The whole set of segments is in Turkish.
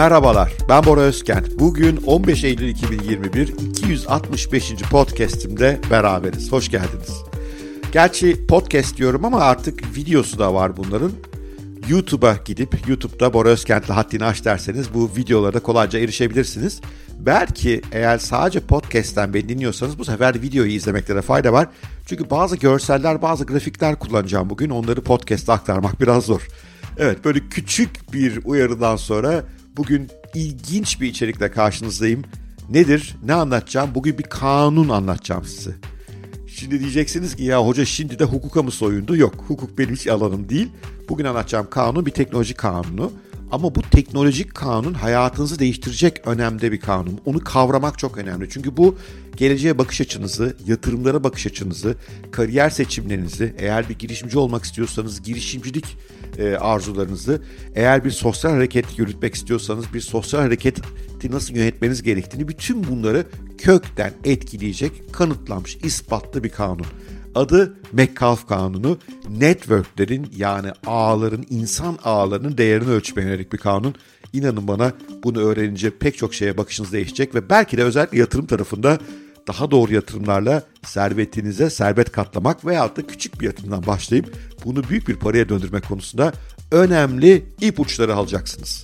Merhabalar, ben Bora Özkent. Bugün 15 Eylül 2021 265. podcast'imde beraberiz. Hoş geldiniz. Gerçi podcast diyorum ama artık videosu da var bunların. YouTube'a gidip YouTube'da Bora Özkent'le haddini aç derseniz bu videolara kolayca erişebilirsiniz. Belki eğer sadece podcast'ten beni dinliyorsanız bu sefer videoyu izlemekte de fayda var. Çünkü bazı görseller, bazı grafikler kullanacağım bugün. Onları podcast'a aktarmak biraz zor. Evet böyle küçük bir uyarıdan sonra bugün ilginç bir içerikle karşınızdayım. Nedir? Ne anlatacağım? Bugün bir kanun anlatacağım size. Şimdi diyeceksiniz ki ya hoca şimdi de hukuka mı soyundu? Yok hukuk benim hiç alanım değil. Bugün anlatacağım kanun bir teknoloji kanunu. Ama bu teknolojik kanun hayatınızı değiştirecek önemde bir kanun. Onu kavramak çok önemli. Çünkü bu geleceğe bakış açınızı, yatırımlara bakış açınızı, kariyer seçimlerinizi, eğer bir girişimci olmak istiyorsanız girişimcilik e, arzularınızı, eğer bir sosyal hareket yürütmek istiyorsanız bir sosyal hareketi nasıl yönetmeniz gerektiğini bütün bunları kökten etkileyecek kanıtlanmış, ispatlı bir kanun. Adı Metcalfe Kanunu. Networklerin yani ağların, insan ağlarının değerini ölçmeye yönelik bir kanun. İnanın bana bunu öğrenince pek çok şeye bakışınız değişecek ve belki de özellikle yatırım tarafında daha doğru yatırımlarla servetinize servet katlamak veyahut da küçük bir yatırımdan başlayıp bunu büyük bir paraya döndürmek konusunda önemli ipuçları alacaksınız.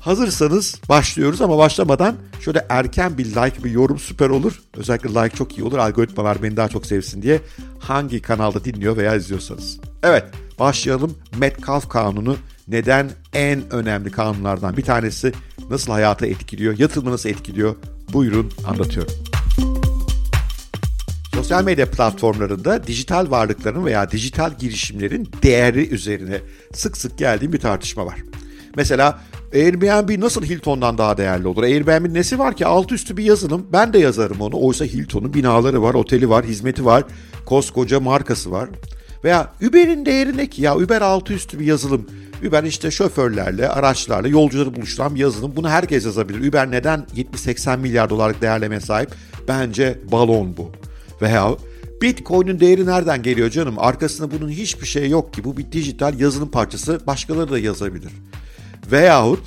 Hazırsanız başlıyoruz ama başlamadan şöyle erken bir like, bir yorum süper olur. Özellikle like çok iyi olur. Algoritmalar beni daha çok sevsin diye hangi kanalda dinliyor veya izliyorsanız. Evet, başlayalım. Metcalfe Kanunu neden en önemli kanunlardan bir tanesi? Nasıl hayata etkiliyor? Yatırımı nasıl etkiliyor? Buyurun anlatıyorum. Sosyal medya platformlarında dijital varlıkların veya dijital girişimlerin değeri üzerine sık sık geldiğim bir tartışma var. Mesela Airbnb nasıl Hilton'dan daha değerli olur? Airbnb'nin nesi var ki? Alt üstü bir yazılım. Ben de yazarım onu. Oysa Hilton'un binaları var, oteli var, hizmeti var, koskoca markası var. Veya Uber'in değeri ne ki? Ya Uber altı üstü bir yazılım. Uber işte şoförlerle, araçlarla, yolcuları buluşturan bir yazılım. Bunu herkes yazabilir. Uber neden 70-80 milyar dolarlık değerlemeye sahip? Bence balon bu. Veya Bitcoin'in değeri nereden geliyor canım? Arkasında bunun hiçbir şey yok ki. Bu bir dijital yazılım parçası. Başkaları da yazabilir. Veyahut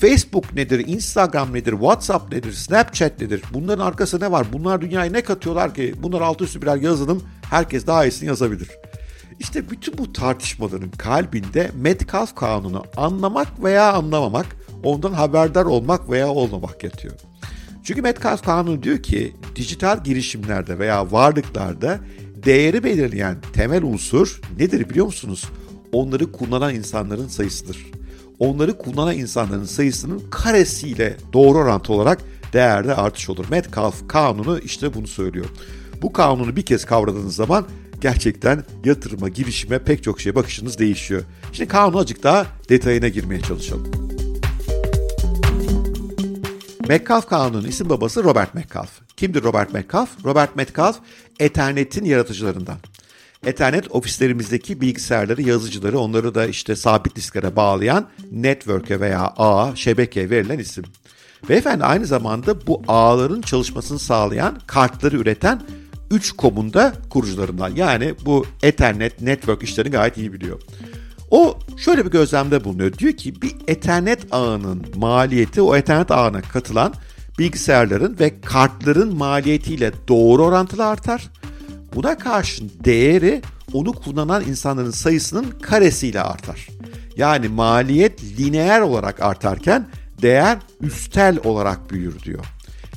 Facebook nedir, Instagram nedir, WhatsApp nedir, Snapchat nedir? Bunların arkasında ne var? Bunlar dünyaya ne katıyorlar ki? Bunlar altı üstü birer yazılım. Herkes daha iyisini yazabilir. İşte bütün bu tartışmaların kalbinde Metcalfe kanunu anlamak veya anlamamak, ondan haberdar olmak veya olmamak yatıyor. Çünkü Metcalfe kanunu diyor ki dijital girişimlerde veya varlıklarda değeri belirleyen temel unsur nedir biliyor musunuz? Onları kullanan insanların sayısıdır onları kullanan insanların sayısının karesiyle doğru orantı olarak değerde artış olur. Metcalfe kanunu işte bunu söylüyor. Bu kanunu bir kez kavradığınız zaman gerçekten yatırıma, girişime pek çok şeye bakışınız değişiyor. Şimdi kanunu azıcık daha detayına girmeye çalışalım. Metcalfe kanunun isim babası Robert Metcalfe. Kimdir Robert Metcalfe? Robert Metcalfe Ethernet'in yaratıcılarından. Ethernet ofislerimizdeki bilgisayarları, yazıcıları, onları da işte sabit disklere bağlayan network'e veya ağ, şebekeye verilen isim. Beyefendi aynı zamanda bu ağların çalışmasını sağlayan kartları üreten 3 komunda kurucularından. Yani bu Ethernet, network işlerini gayet iyi biliyor. O şöyle bir gözlemde bulunuyor. Diyor ki bir Ethernet ağının maliyeti o Ethernet ağına katılan bilgisayarların ve kartların maliyetiyle doğru orantılı artar. Buna karşın değeri onu kullanan insanların sayısının karesiyle artar. Yani maliyet lineer olarak artarken değer üstel olarak büyür diyor.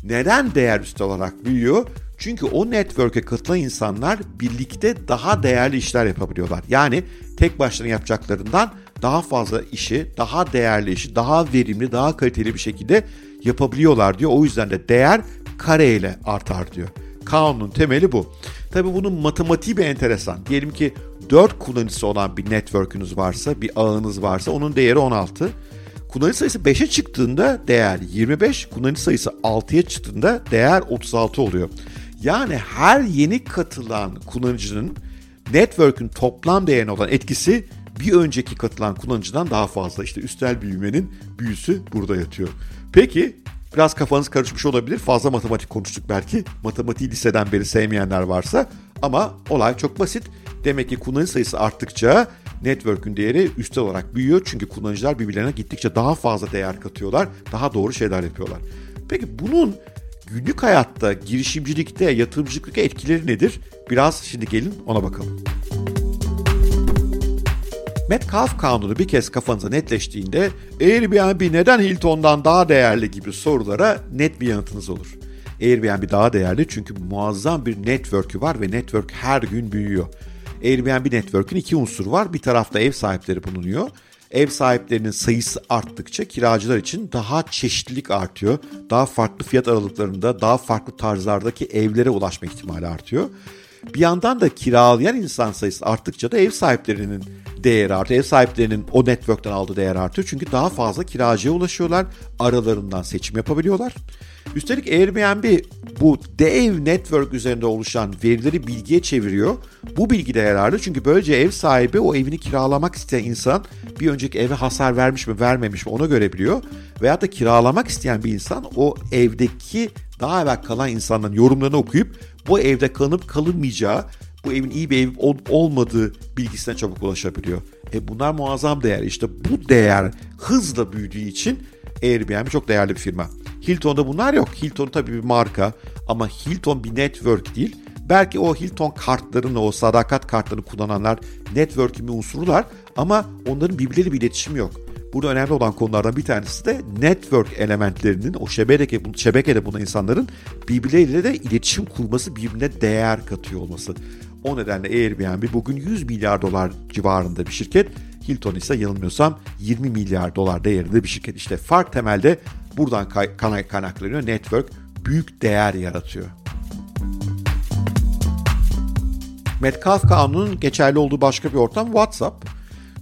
Neden değer üstel olarak büyüyor? Çünkü o network'e katılan insanlar birlikte daha değerli işler yapabiliyorlar. Yani tek başına yapacaklarından daha fazla işi, daha değerli işi, daha verimli, daha kaliteli bir şekilde yapabiliyorlar diyor. O yüzden de değer kareyle artar diyor. Kanunun temeli bu. Tabi bunun matematiği bir enteresan. Diyelim ki 4 kullanıcısı olan bir network'ünüz varsa, bir ağınız varsa onun değeri 16. Kullanıcı sayısı 5'e çıktığında değer 25, kullanıcı sayısı 6'ya çıktığında değer 36 oluyor. Yani her yeni katılan kullanıcının network'ün toplam değerine olan etkisi bir önceki katılan kullanıcıdan daha fazla. İşte üstel büyümenin büyüsü burada yatıyor. Peki Biraz kafanız karışmış olabilir. Fazla matematik konuştuk belki. Matematiği liseden beri sevmeyenler varsa. Ama olay çok basit. Demek ki kullanıcı sayısı arttıkça network'ün değeri üstel olarak büyüyor. Çünkü kullanıcılar birbirlerine gittikçe daha fazla değer katıyorlar. Daha doğru şeyler yapıyorlar. Peki bunun günlük hayatta, girişimcilikte, yatırımcılıkta etkileri nedir? Biraz şimdi gelin ona bakalım. Metcalf kanunu bir kez kafanıza netleştiğinde Airbnb neden Hilton'dan daha değerli gibi sorulara net bir yanıtınız olur. Airbnb daha değerli çünkü muazzam bir network'ü var ve network her gün büyüyor. Airbnb network'ün iki unsur var. Bir tarafta ev sahipleri bulunuyor. Ev sahiplerinin sayısı arttıkça kiracılar için daha çeşitlilik artıyor. Daha farklı fiyat aralıklarında, daha farklı tarzlardaki evlere ulaşma ihtimali artıyor. Bir yandan da kiralayan insan sayısı arttıkça da ev sahiplerinin değeri artıyor. Ev sahiplerinin o network'ten aldığı değer artıyor. Çünkü daha fazla kiracıya ulaşıyorlar. Aralarından seçim yapabiliyorlar. Üstelik Airbnb bu dev network üzerinde oluşan verileri bilgiye çeviriyor. Bu bilgi de yararlı çünkü böylece ev sahibi o evini kiralamak isteyen insan bir önceki eve hasar vermiş mi vermemiş mi onu görebiliyor. Veyahut da kiralamak isteyen bir insan o evdeki daha evvel kalan insanların yorumlarını okuyup bu evde kalıp kalınmayacağı, bu evin iyi bir ev olup olmadığı bilgisine çabuk ulaşabiliyor. E bunlar muazzam değer. İşte bu değer hızla büyüdüğü için Airbnb çok değerli bir firma. Hilton'da bunlar yok. Hilton tabii bir marka ama Hilton bir network değil. Belki o Hilton kartlarını, o sadakat kartlarını kullananlar network'ün bir unsurular ama onların birbirleriyle bir iletişimi yok. Burada önemli olan konulardan bir tanesi de network elementlerinin o şebeke, şebekede bulunan insanların birbirleriyle de iletişim kurması, birbirine değer katıyor olması. O nedenle Airbnb bugün 100 milyar dolar civarında bir şirket. Hilton ise yanılmıyorsam 20 milyar dolar değerinde bir şirket. İşte fark temelde buradan kaynaklanıyor. Network büyük değer yaratıyor. Metcalf kanunun geçerli olduğu başka bir ortam WhatsApp.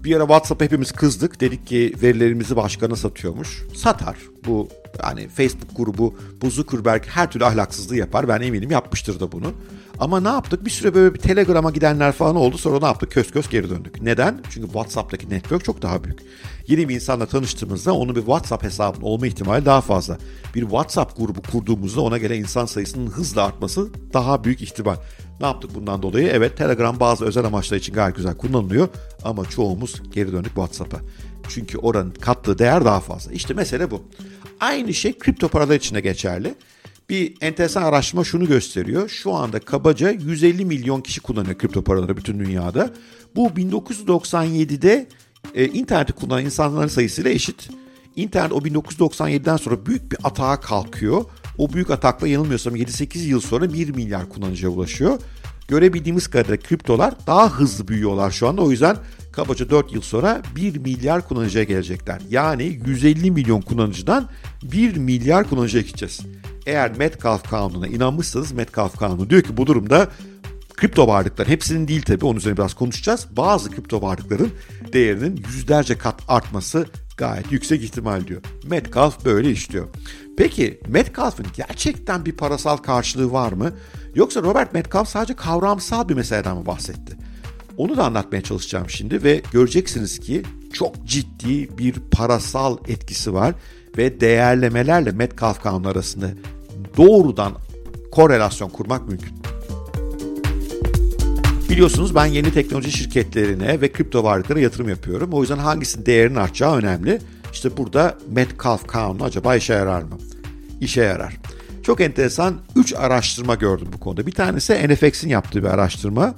Bir ara WhatsApp hepimiz kızdık. Dedik ki verilerimizi başkana satıyormuş. Satar. Bu yani Facebook grubu bu Zuckerberg her türlü ahlaksızlığı yapar. Ben eminim yapmıştır da bunu. Ama ne yaptık? Bir süre böyle bir Telegram'a gidenler falan oldu. Sonra ne yaptık? Kös kös geri döndük. Neden? Çünkü WhatsApp'taki network çok daha büyük. Yeni bir insanla tanıştığımızda onun bir WhatsApp hesabının olma ihtimali daha fazla. Bir WhatsApp grubu kurduğumuzda ona gelen insan sayısının hızla artması daha büyük ihtimal. Ne yaptık bundan dolayı? Evet Telegram bazı özel amaçlar için gayet güzel kullanılıyor ama çoğumuz geri döndük WhatsApp'a. Çünkü oranın kattığı değer daha fazla. İşte mesele bu. Aynı şey kripto paralar için de geçerli. Bir enteresan araştırma şunu gösteriyor. Şu anda kabaca 150 milyon kişi kullanıyor kripto paraları bütün dünyada. Bu 1997'de e, interneti kullanan insanların sayısıyla eşit. İnternet o 1997'den sonra büyük bir atağa kalkıyor. O büyük atakla yanılmıyorsam 7-8 yıl sonra 1 milyar kullanıcıya ulaşıyor. Görebildiğimiz kadarıyla kriptolar daha hızlı büyüyorlar şu anda. O yüzden kabaca 4 yıl sonra 1 milyar kullanıcıya gelecekler. Yani 150 milyon kullanıcıdan 1 milyar kullanıcıya gideceğiz. Eğer Metcalf kanununa inanmışsanız Metcalf kanunu diyor ki bu durumda kripto varlıklar hepsinin değil tabii onun üzerine biraz konuşacağız. Bazı kripto varlıkların değerinin yüzlerce kat artması gayet yüksek ihtimal diyor. Metcalf böyle işliyor. Peki Metcalf'ın gerçekten bir parasal karşılığı var mı? Yoksa Robert Metcalf sadece kavramsal bir meseleden mi bahsetti? Onu da anlatmaya çalışacağım şimdi ve göreceksiniz ki çok ciddi bir parasal etkisi var ve değerlemelerle Metcalf kanunu arasında doğrudan korelasyon kurmak mümkün. Biliyorsunuz ben yeni teknoloji şirketlerine ve kripto varlıklara yatırım yapıyorum. O yüzden hangisinin değerinin artacağı önemli. İşte burada Metcalf kanunu acaba işe yarar mı? İşe yarar. Çok enteresan 3 araştırma gördüm bu konuda. Bir tanesi NFX'in yaptığı bir araştırma.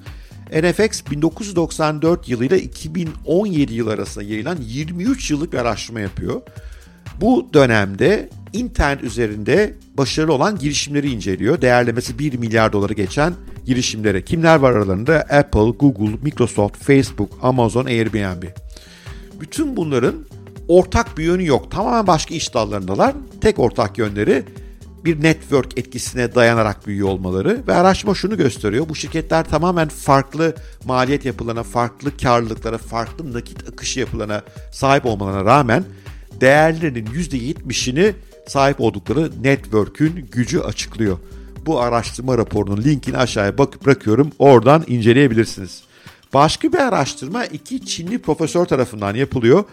NFX 1994 yılıyla 2017 yıl arasında yayılan 23 yıllık bir araştırma yapıyor. Bu dönemde internet üzerinde başarılı olan girişimleri inceliyor. Değerlemesi 1 milyar doları geçen girişimlere. Kimler var aralarında? Apple, Google, Microsoft, Facebook, Amazon, Airbnb. Bütün bunların ortak bir yönü yok. Tamamen başka iş dallarındalar. Tek ortak yönleri bir network etkisine dayanarak büyüyor olmaları ve araştırma şunu gösteriyor. Bu şirketler tamamen farklı maliyet yapılarına, farklı karlılıklara, farklı nakit akışı yapılarına sahip olmalarına rağmen değerlerinin %70'ini sahip oldukları network'ün gücü açıklıyor. Bu araştırma raporunun linkini aşağıya bak bırakıyorum. Oradan inceleyebilirsiniz. Başka bir araştırma iki Çinli profesör tarafından yapılıyor.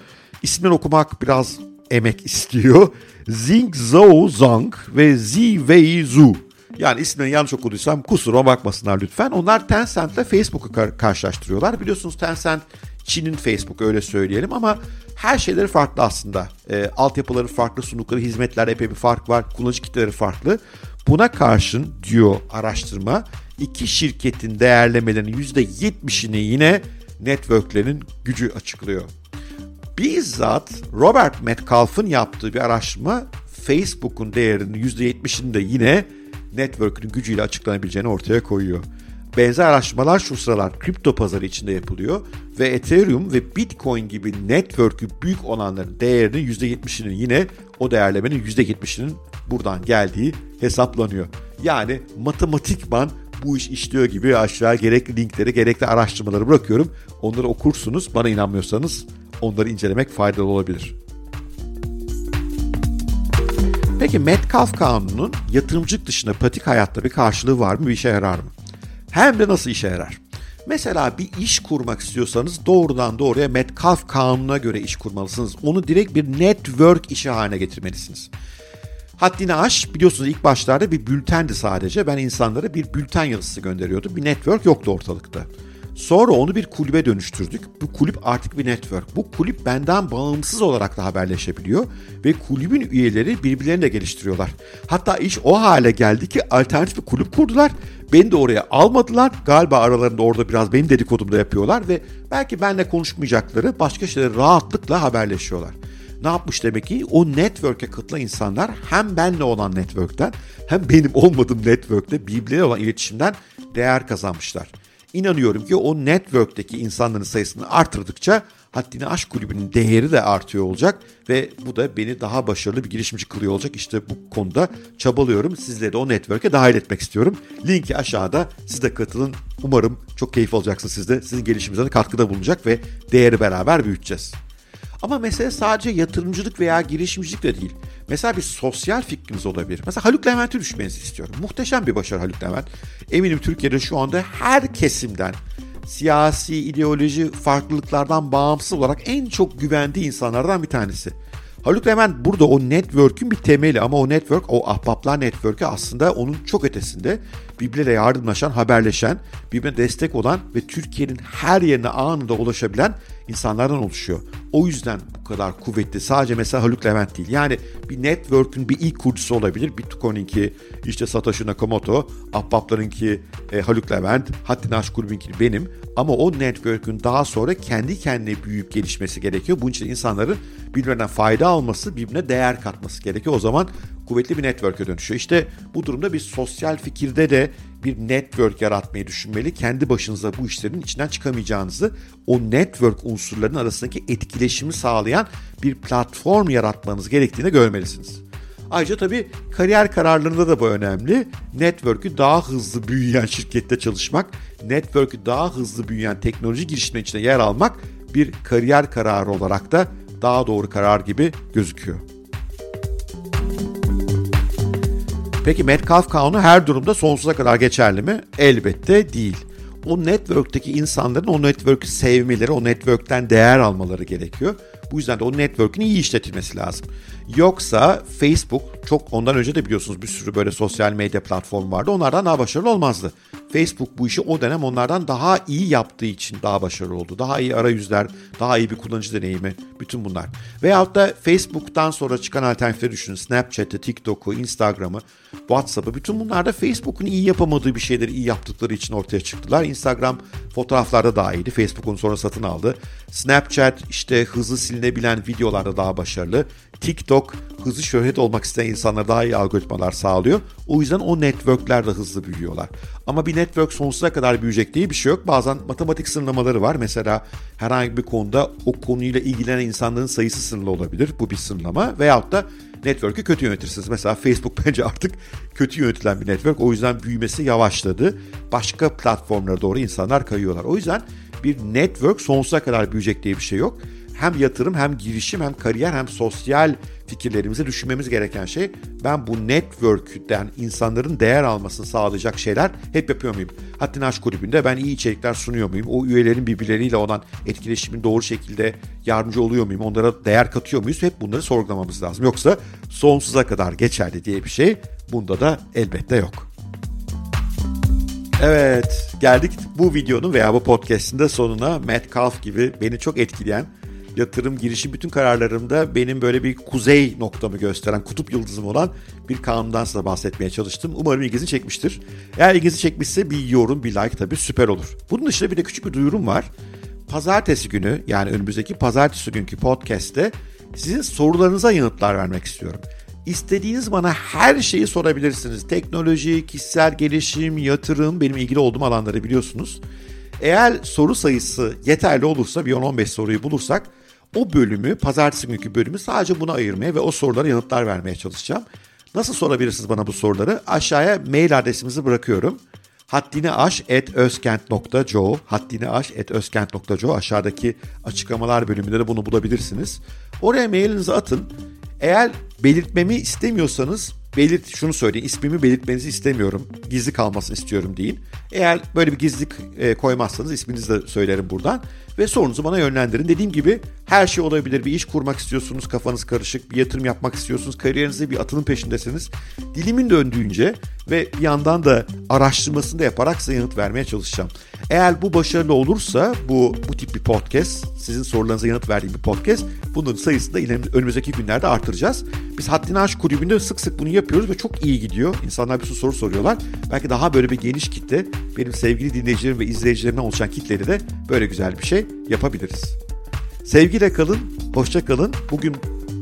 İsimleri okumak biraz emek istiyor. Zing Zhou Zhang ve Zi Wei Zhu. Yani ismini yanlış okuduysam kusura bakmasınlar lütfen. Onlar Tencent ile Facebook'u kar- karşılaştırıyorlar. Biliyorsunuz Tencent Çin'in Facebook öyle söyleyelim ama her şeyleri farklı aslında. E, altyapıları farklı, sundukları hizmetler epey bir fark var, kullanıcı kitleleri farklı. Buna karşın diyor araştırma iki şirketin değerlemelerinin %70'ini yine networklerin gücü açıklıyor. Bizzat Robert Metcalf'ın yaptığı bir araştırma Facebook'un değerinin %70'ini de yine network'ün gücüyle açıklanabileceğini ortaya koyuyor. Benzer araştırmalar şu sıralar kripto pazarı içinde yapılıyor ve Ethereum ve Bitcoin gibi network'ü büyük olanların değerinin %70'inin yine o değerlemenin %70'inin buradan geldiği hesaplanıyor. Yani matematikman bu iş işliyor gibi aşağı gerekli linkleri, gerekli araştırmaları bırakıyorum. Onları okursunuz. Bana inanmıyorsanız onları incelemek faydalı olabilir. Peki Metcalf kanunun yatırımcılık dışında pratik hayatta bir karşılığı var mı, bir işe yarar mı? Hem de nasıl işe yarar? Mesela bir iş kurmak istiyorsanız doğrudan doğruya Metcalf kanununa göre iş kurmalısınız. Onu direkt bir network işi haline getirmelisiniz. Haddini aş biliyorsunuz ilk başlarda bir bültendi sadece. Ben insanlara bir bülten yazısı gönderiyordum. Bir network yoktu ortalıkta. Sonra onu bir kulübe dönüştürdük. Bu kulüp artık bir network. Bu kulüp benden bağımsız olarak da haberleşebiliyor ve kulübün üyeleri birbirlerini de geliştiriyorlar. Hatta iş o hale geldi ki alternatif bir kulüp kurdular. Beni de oraya almadılar. Galiba aralarında orada biraz benim dedikodumda yapıyorlar ve belki benle konuşmayacakları başka şeyleri rahatlıkla haberleşiyorlar. Ne yapmış demek ki? O network'e katılan insanlar hem benle olan network'ten hem benim olmadığım network'te birbirleriyle olan iletişimden değer kazanmışlar. İnanıyorum ki o network'teki insanların sayısını artırdıkça Haddini Aşk Kulübü'nün değeri de artıyor olacak ve bu da beni daha başarılı bir girişimci kılıyor olacak. İşte bu konuda çabalıyorum. Sizleri de o network'e dahil etmek istiyorum. Linki aşağıda. Siz de katılın. Umarım çok keyif alacaksınız siz de. Sizin gelişiminize de katkıda bulunacak ve değeri beraber büyüteceğiz. Ama mesele sadece yatırımcılık veya girişimcilik de değil. Mesela bir sosyal fikriniz olabilir. Mesela Haluk Levent'i düşmenizi istiyorum. Muhteşem bir başarı Haluk Levent. Eminim Türkiye'de şu anda her kesimden siyasi, ideoloji farklılıklardan bağımsız olarak en çok güvendiği insanlardan bir tanesi. Haluk Levent burada o network'ün bir temeli ama o network, o ahbaplar network'ü aslında onun çok ötesinde birbirleriyle yardımlaşan, haberleşen, birbirine destek olan ve Türkiye'nin her yerine anında ulaşabilen insanlardan oluşuyor. O yüzden bu kadar kuvvetli. Sadece mesela Haluk Levent değil. Yani bir network'ün bir ilk kurucusu olabilir. Bitcoin'inki işte Satoshi Nakamoto, Ahbaplarınki e, Haluk Levent, Haddini Aşk Grubunki benim. Ama o network'ün daha sonra kendi kendine büyüyüp gelişmesi gerekiyor. Bunun için insanların birbirinden fayda alması, birbirine değer katması gerekiyor. O zaman kuvvetli bir network'e dönüşüyor. İşte bu durumda bir sosyal fikirde de bir network yaratmayı düşünmeli. Kendi başınıza bu işlerin içinden çıkamayacağınızı, o network unsurlarının arasındaki etkileşimi sağlayan bir platform yaratmanız gerektiğini görmelisiniz. Ayrıca tabii kariyer kararlarında da bu önemli. Network'ü daha hızlı büyüyen şirkette çalışmak, network'ü daha hızlı büyüyen teknoloji girişimleri içinde yer almak bir kariyer kararı olarak da daha doğru karar gibi gözüküyor. Peki Metcalf kanunu her durumda sonsuza kadar geçerli mi? Elbette değil. O network'teki insanların o network'ü sevmeleri, o network'ten değer almaları gerekiyor. Bu yüzden de o network'ün iyi işletilmesi lazım. Yoksa Facebook çok ondan önce de biliyorsunuz bir sürü böyle sosyal medya platformu vardı. Onlardan daha başarılı olmazdı. Facebook bu işi o dönem onlardan daha iyi yaptığı için daha başarılı oldu. Daha iyi arayüzler, daha iyi bir kullanıcı deneyimi, bütün bunlar. Veyahut da Facebook'tan sonra çıkan alternatifleri düşünün. Snapchat'ı, TikTok'u, Instagram'ı, WhatsApp'ı. Bütün bunlar da Facebook'un iyi yapamadığı bir şeyleri iyi yaptıkları için ortaya çıktılar. Instagram fotoğraflarda daha iyiydi. Facebook onu sonra satın aldı. Snapchat işte hızlı silinebilen videolarda daha başarılı. TikTok hızlı şöhret olmak isteyen insanlara daha iyi algoritmalar sağlıyor. O yüzden o networkler de hızlı büyüyorlar. Ama bir network sonsuza kadar büyüyecek diye bir şey yok. Bazen matematik sınırlamaları var. Mesela herhangi bir konuda o konuyla ilgilenen insanların sayısı sınırlı olabilir. Bu bir sınırlama. Veyahut da network'ü kötü yönetirsiniz. Mesela Facebook bence artık kötü yönetilen bir network. O yüzden büyümesi yavaşladı. Başka platformlara doğru insanlar kayıyorlar. O yüzden bir network sonsuza kadar büyüyecek diye bir şey yok hem yatırım hem girişim hem kariyer hem sosyal fikirlerimizi düşünmemiz gereken şey ben bu network'ten insanların değer almasını sağlayacak şeyler hep yapıyor muyum? Hatta Aşk Kulübü'nde ben iyi içerikler sunuyor muyum? O üyelerin birbirleriyle olan etkileşimin doğru şekilde yardımcı oluyor muyum? Onlara değer katıyor muyuz? Hep bunları sorgulamamız lazım. Yoksa sonsuza kadar geçerli diye bir şey bunda da elbette yok. Evet, geldik bu videonun veya bu podcast'in de sonuna Matt Kalf gibi beni çok etkileyen yatırım girişi bütün kararlarımda benim böyle bir kuzey noktamı gösteren, kutup yıldızım olan bir kanundan size bahsetmeye çalıştım. Umarım ilginizi çekmiştir. Eğer ilginizi çekmişse bir yorum, bir like tabii süper olur. Bunun dışında bir de küçük bir duyurum var. Pazartesi günü yani önümüzdeki pazartesi günkü podcast'te sizin sorularınıza yanıtlar vermek istiyorum. İstediğiniz bana her şeyi sorabilirsiniz. Teknoloji, kişisel gelişim, yatırım benim ilgili olduğum alanları biliyorsunuz. Eğer soru sayısı yeterli olursa bir 10-15 soruyu bulursak o bölümü, pazartesi günkü bölümü sadece buna ayırmaya ve o sorulara yanıtlar vermeye çalışacağım. Nasıl sorabilirsiniz bana bu soruları? Aşağıya mail adresimizi bırakıyorum. haddineaş.özkent.co haddineaş.özkent.co aşağıdaki açıklamalar bölümünde de bunu bulabilirsiniz. Oraya mailinizi atın. Eğer belirtmemi istemiyorsanız belirt şunu söyleyin ismimi belirtmenizi istemiyorum. Gizli kalmasını istiyorum deyin. Eğer böyle bir gizlilik e, koymazsanız isminizi de söylerim buradan ve sorunuzu bana yönlendirin. Dediğim gibi her şey olabilir. Bir iş kurmak istiyorsunuz, kafanız karışık, bir yatırım yapmak istiyorsunuz, kariyerinize bir atılım peşindesiniz. Dilimin döndüğünce ve bir yandan da araştırmasını da yaparak size yanıt vermeye çalışacağım. Eğer bu başarılı olursa bu bu tip bir podcast, sizin sorularınıza yanıt verdiğim bir podcast, bunun sayısını da önümüzdeki günlerde artıracağız. Biz Haddini Aşk Kulübü'nde sık sık bunu yapıyoruz ve çok iyi gidiyor. İnsanlar bir sürü soru soruyorlar. Belki daha böyle bir geniş kitle, benim sevgili dinleyicilerim ve izleyicilerimden oluşan kitleri de böyle güzel bir şey yapabiliriz. Sevgiyle kalın, hoşça kalın.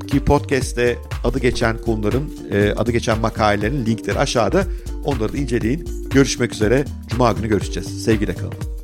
Bugünkü podcast'te adı geçen konuların, e, adı geçen makalelerin linkleri aşağıda. Onları da inceleyin. Görüşmek üzere. Cuma günü görüşeceğiz. Sevgiyle kalın.